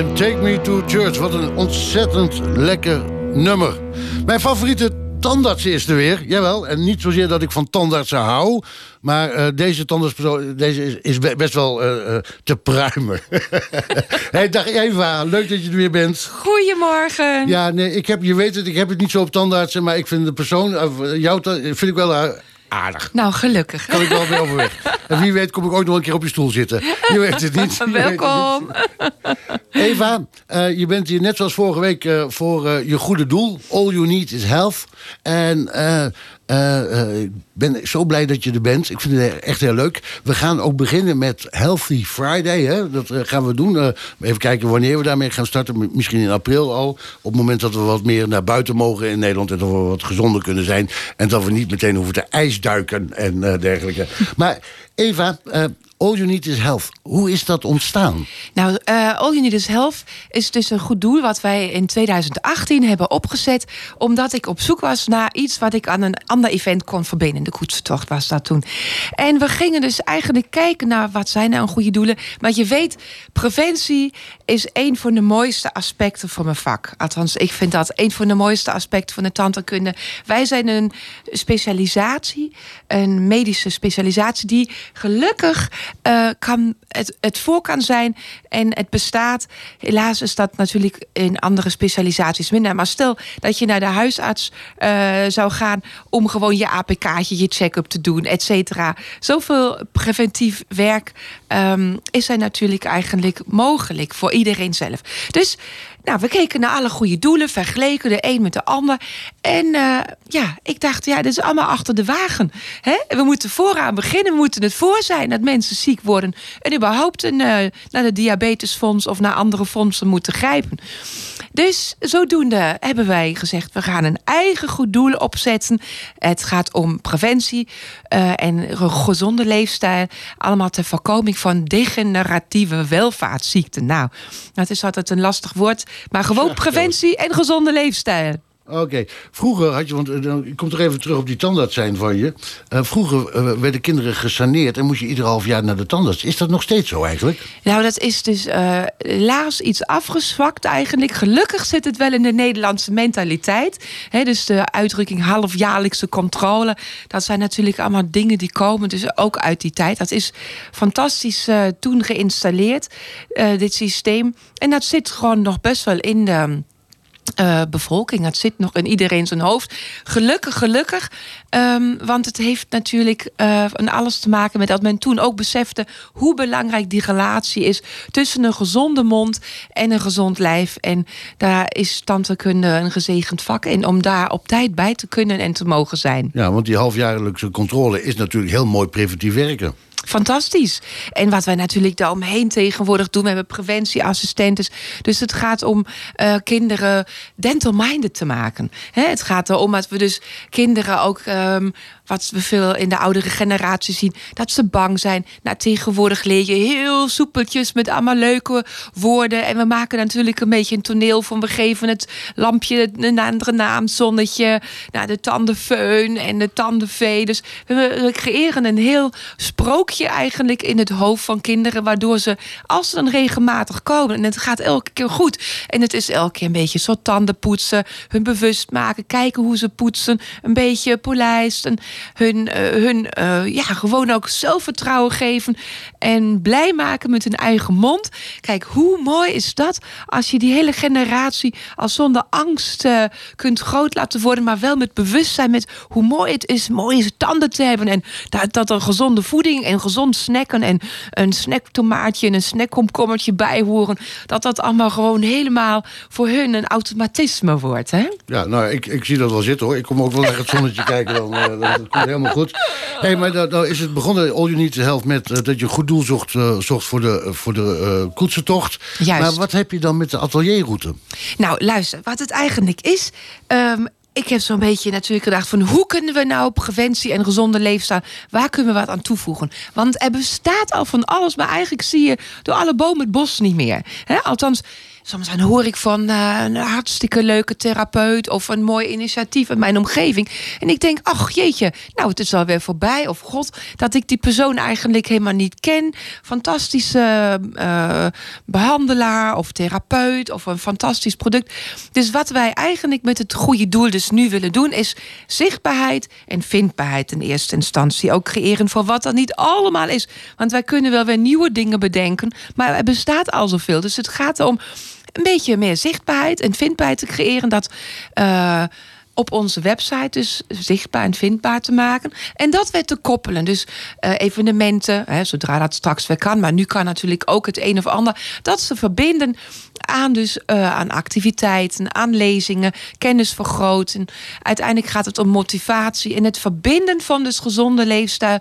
en Take Me to Church. Wat een ontzettend lekker nummer. Mijn favoriete tandarts is er weer. Jawel, en niet zozeer dat ik van tandartsen hou... maar uh, deze tandartspersoon deze is, is best wel uh, uh, te pruimen. hey, dag Eva, leuk dat je er weer bent. Goedemorgen. Ja, nee, ik heb, je weet het, ik heb het niet zo op tandartsen... maar ik vind de persoon, jou vind ik wel aardig. Nou, gelukkig. Kan ik wel weer overweg. En wie weet kom ik ook nog een keer op je stoel zitten. Je weet het niet. Welkom. Eva, uh, je bent hier net zoals vorige week uh, voor uh, je goede doel. All you need is health. En ik ben zo blij dat je er bent. Ik vind het echt heel leuk. We gaan ook beginnen met Healthy Friday. Hè? Dat gaan we doen. even kijken wanneer we daarmee gaan starten. Misschien in april al. Op het moment dat we wat meer naar buiten mogen in Nederland. En dat we wat gezonder kunnen zijn. En dat we niet meteen hoeven te ijsduiken en dergelijke. Maar Eva, All You Need Is Health. Hoe is dat ontstaan? Nou, uh, All You Need Is Health is dus een goed doel... wat wij in 2018 hebben opgezet... omdat ik op zoek was naar iets... wat ik aan een ander event kon verbinden. De koetsentocht was dat toen. En we gingen dus eigenlijk kijken naar... wat zijn nou goede doelen. Maar je weet, preventie is een van de mooiste aspecten van mijn vak. Althans, ik vind dat een van de mooiste aspecten van de tandheelkunde. Wij zijn een specialisatie, een medische specialisatie... die gelukkig uh, kan het, het voor kan zijn en het bestaat. Helaas is dat natuurlijk in andere specialisaties minder. Maar stel dat je naar de huisarts uh, zou gaan om gewoon je APK'tje, je check-up te doen, et cetera. Zoveel preventief werk um, is er natuurlijk eigenlijk mogelijk voor iedereen zelf. Dus nou, we keken naar alle goede doelen, vergeleken de een met de ander. En uh, ja, ik dacht, ja, dit is allemaal achter de wagen. Hè? We moeten vooraan beginnen, we moeten het voor zijn dat mensen ziek worden. En überhaupt een, uh, naar de diabetesfonds of naar andere fondsen moeten grijpen. Dus zodoende hebben wij gezegd, we gaan een eigen goed doel opzetten. Het gaat om preventie uh, en een gezonde leefstijl. Allemaal ter voorkoming van degeneratieve welvaartsziekten. Nou, dat is altijd een lastig woord. Maar gewoon preventie en gezonde leefstijl. Oké. Vroeger had je, want uh, ik kom toch even terug op die tandarts zijn van je. Uh, vroeger uh, werden kinderen gesaneerd en moest je ieder half jaar naar de tandarts. Is dat nog steeds zo eigenlijk? Nou, dat is dus helaas iets afgezwakt eigenlijk. Gelukkig zit het wel in de Nederlandse mentaliteit. Dus de uitdrukking halfjaarlijkse controle. Dat zijn natuurlijk allemaal dingen die komen dus ook uit die tijd. Dat is fantastisch toen geïnstalleerd, dit systeem. En dat zit gewoon nog best wel in de uh, bevolking. Het zit nog in iedereen zijn hoofd. Gelukkig, gelukkig. Um, want het heeft natuurlijk uh, alles te maken met dat men toen ook besefte hoe belangrijk die relatie is tussen een gezonde mond en een gezond lijf. En daar is tandheelkunde een gezegend vak in om daar op tijd bij te kunnen en te mogen zijn. Ja, want die halfjaarlijkse controle is natuurlijk heel mooi preventief werken fantastisch. En wat wij natuurlijk daaromheen tegenwoordig doen, we hebben preventieassistenten. Dus het gaat om uh, kinderen dental-minded te maken. He, het gaat erom dat we dus kinderen ook um, wat we veel in de oudere generatie zien, dat ze bang zijn. Nou, tegenwoordig leer je heel soepeltjes met allemaal leuke woorden. En we maken natuurlijk een beetje een toneel van we geven het lampje een andere naam, zonnetje, nou, de tandenfeun en de tandenvee. Dus we creëren een heel sprookje eigenlijk in het hoofd van kinderen, waardoor ze, als ze dan regelmatig komen, en het gaat elke keer goed. En het is elke keer een beetje zo tanden poetsen, hun bewust maken, kijken hoe ze poetsen, een beetje polijsten hun, uh, hun uh, ja, gewoon ook zelfvertrouwen geven en blij maken met hun eigen mond. Kijk, hoe mooi is dat als je die hele generatie als zonder angst uh, kunt groot laten worden, maar wel met bewustzijn met hoe mooi het is mooie tanden te hebben en dat, dat er gezonde voeding en gezond snacken en een snacktomaatje en een snackkomkommertje bij horen, dat dat allemaal gewoon helemaal voor hun een automatisme wordt. Hè? Ja, nou, ik, ik zie dat wel zitten hoor. Ik kom ook wel naar het zonnetje kijken. Dan, komt helemaal goed. hey, maar dan, is het begonnen, All You Need to Help, met uh, dat je een goed doel zocht, uh, zocht voor de, voor de uh, koetsentocht. Juist. Maar wat heb je dan met de atelierroute? Nou, luister, wat het eigenlijk is... Um, ik heb zo'n beetje natuurlijk gedacht van hoe kunnen we nou preventie en gezonde leefstijl, waar kunnen we wat aan toevoegen? Want er bestaat al van alles, maar eigenlijk zie je door alle bomen het bos niet meer. He? Althans, soms dan hoor ik van uh, een hartstikke leuke therapeut of een mooi initiatief in mijn omgeving. En ik denk, ach jeetje, nou het is alweer voorbij. Of god, dat ik die persoon eigenlijk helemaal niet ken. Fantastische uh, behandelaar of therapeut of een fantastisch product. Dus wat wij eigenlijk met het goede doel dus nu willen doen, is zichtbaarheid en vindbaarheid in eerste instantie. Ook creëren voor wat er niet allemaal is. Want wij kunnen wel weer nieuwe dingen bedenken, maar er bestaat al zoveel. Dus het gaat om een beetje meer zichtbaarheid en vindbaarheid te creëren. Dat uh, op onze website dus zichtbaar en vindbaar te maken. En dat weer te koppelen. Dus uh, evenementen, hè, zodra dat straks weer kan. Maar nu kan natuurlijk ook het een of ander. Dat ze verbinden aan, dus, uh, aan activiteiten, aan lezingen, kennis vergroten. Uiteindelijk gaat het om motivatie en het verbinden van dus gezonde leefstijl.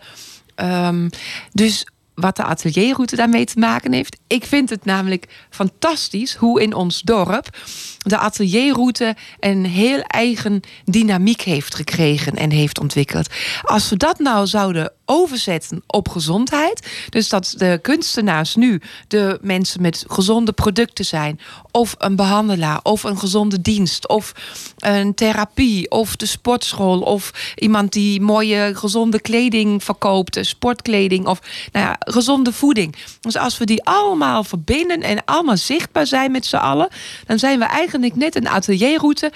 Um, dus wat de atelierroute daarmee te maken heeft. Ik vind het namelijk fantastisch hoe in ons dorp de atelierroute een heel eigen dynamiek heeft gekregen en heeft ontwikkeld. Als we dat nou zouden overzetten op gezondheid, dus dat de kunstenaars nu de mensen met gezonde producten zijn, of een behandelaar, of een gezonde dienst, of een therapie, of de sportschool, of iemand die mooie gezonde kleding verkoopt, sportkleding, of nou ja, gezonde voeding. Dus als we die allemaal verbinden en allemaal zichtbaar zijn met z'n allen, dan zijn we eigenlijk net een atelierroute.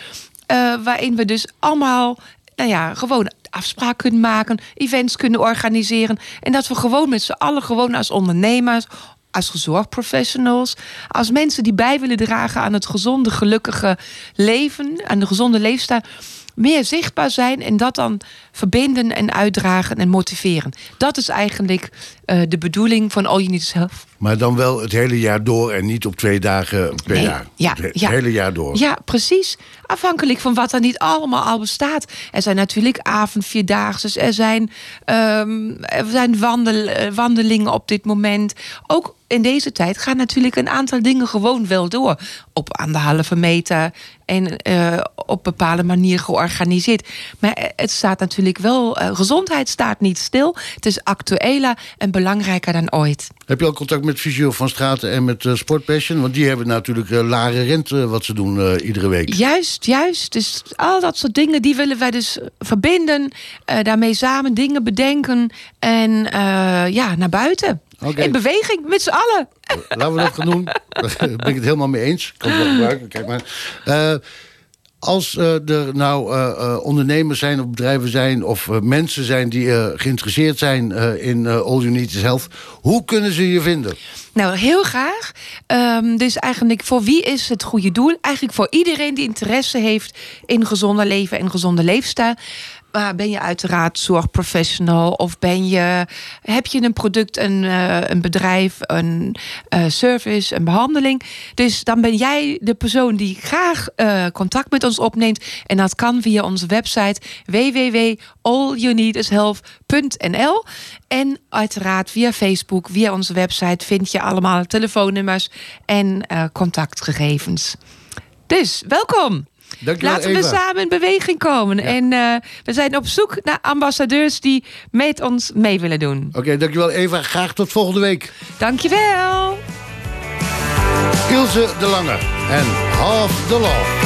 Uh, waarin we dus allemaal nou ja, gewoon afspraken kunnen maken, events kunnen organiseren. En dat we gewoon met z'n allen, gewoon als ondernemers, als gezorgprofessionals, als mensen die bij willen dragen aan het gezonde, gelukkige leven, aan de gezonde leefstijl, meer zichtbaar zijn en dat dan verbinden en uitdragen en motiveren. Dat is eigenlijk uh, de bedoeling van All You Need Health. Maar dan wel het hele jaar door en niet op twee dagen per nee, jaar. Ja, het ja. hele jaar door. Ja, precies. Afhankelijk van wat er niet allemaal al bestaat. Er zijn natuurlijk avondvierdaagse, er zijn, um, er zijn wandel, wandelingen op dit moment. Ook in deze tijd gaan natuurlijk een aantal dingen gewoon wel door. Op anderhalve meter en uh, op bepaalde manier georganiseerd. Maar het staat natuurlijk wel, uh, gezondheid staat niet stil. Het is actueler en belangrijker dan ooit. Heb je al contact met Fysio van Straten en met uh, Sportpassion? Want die hebben natuurlijk lage rente wat ze doen iedere week. Juist, juist. Dus al dat soort dingen die willen wij dus verbinden. daarmee samen dingen bedenken en ja, naar buiten. Okay. In beweging, met z'n allen. Laten we dat gaan doen. Daar ben ik het helemaal mee eens. Ik kan het wel gebruiken. Kijk maar. Uh, als uh, er nou uh, ondernemers zijn of bedrijven zijn... of mensen zijn die geïnteresseerd zijn in All You Need Is Health... hoe kunnen ze je vinden? Nou, heel graag. Um, dus eigenlijk voor wie is het goede doel? Eigenlijk voor iedereen die interesse heeft in gezonder leven en gezonde leefstijl. Ben je uiteraard zorgprofessional of ben je, heb je een product, een, uh, een bedrijf, een uh, service, een behandeling. Dus dan ben jij de persoon die graag uh, contact met ons opneemt. En dat kan via onze website www.allyouneedishealth.nl. En uiteraard via Facebook, via onze website vind je allemaal telefoonnummers en contactgegevens. Dus welkom! Dankjewel, Laten we Eva. samen in beweging komen. Ja. En uh, we zijn op zoek naar ambassadeurs die met ons mee willen doen. Oké, okay, dankjewel Eva. Graag tot volgende week. Dankjewel. Ilse de Lange en Half the Love.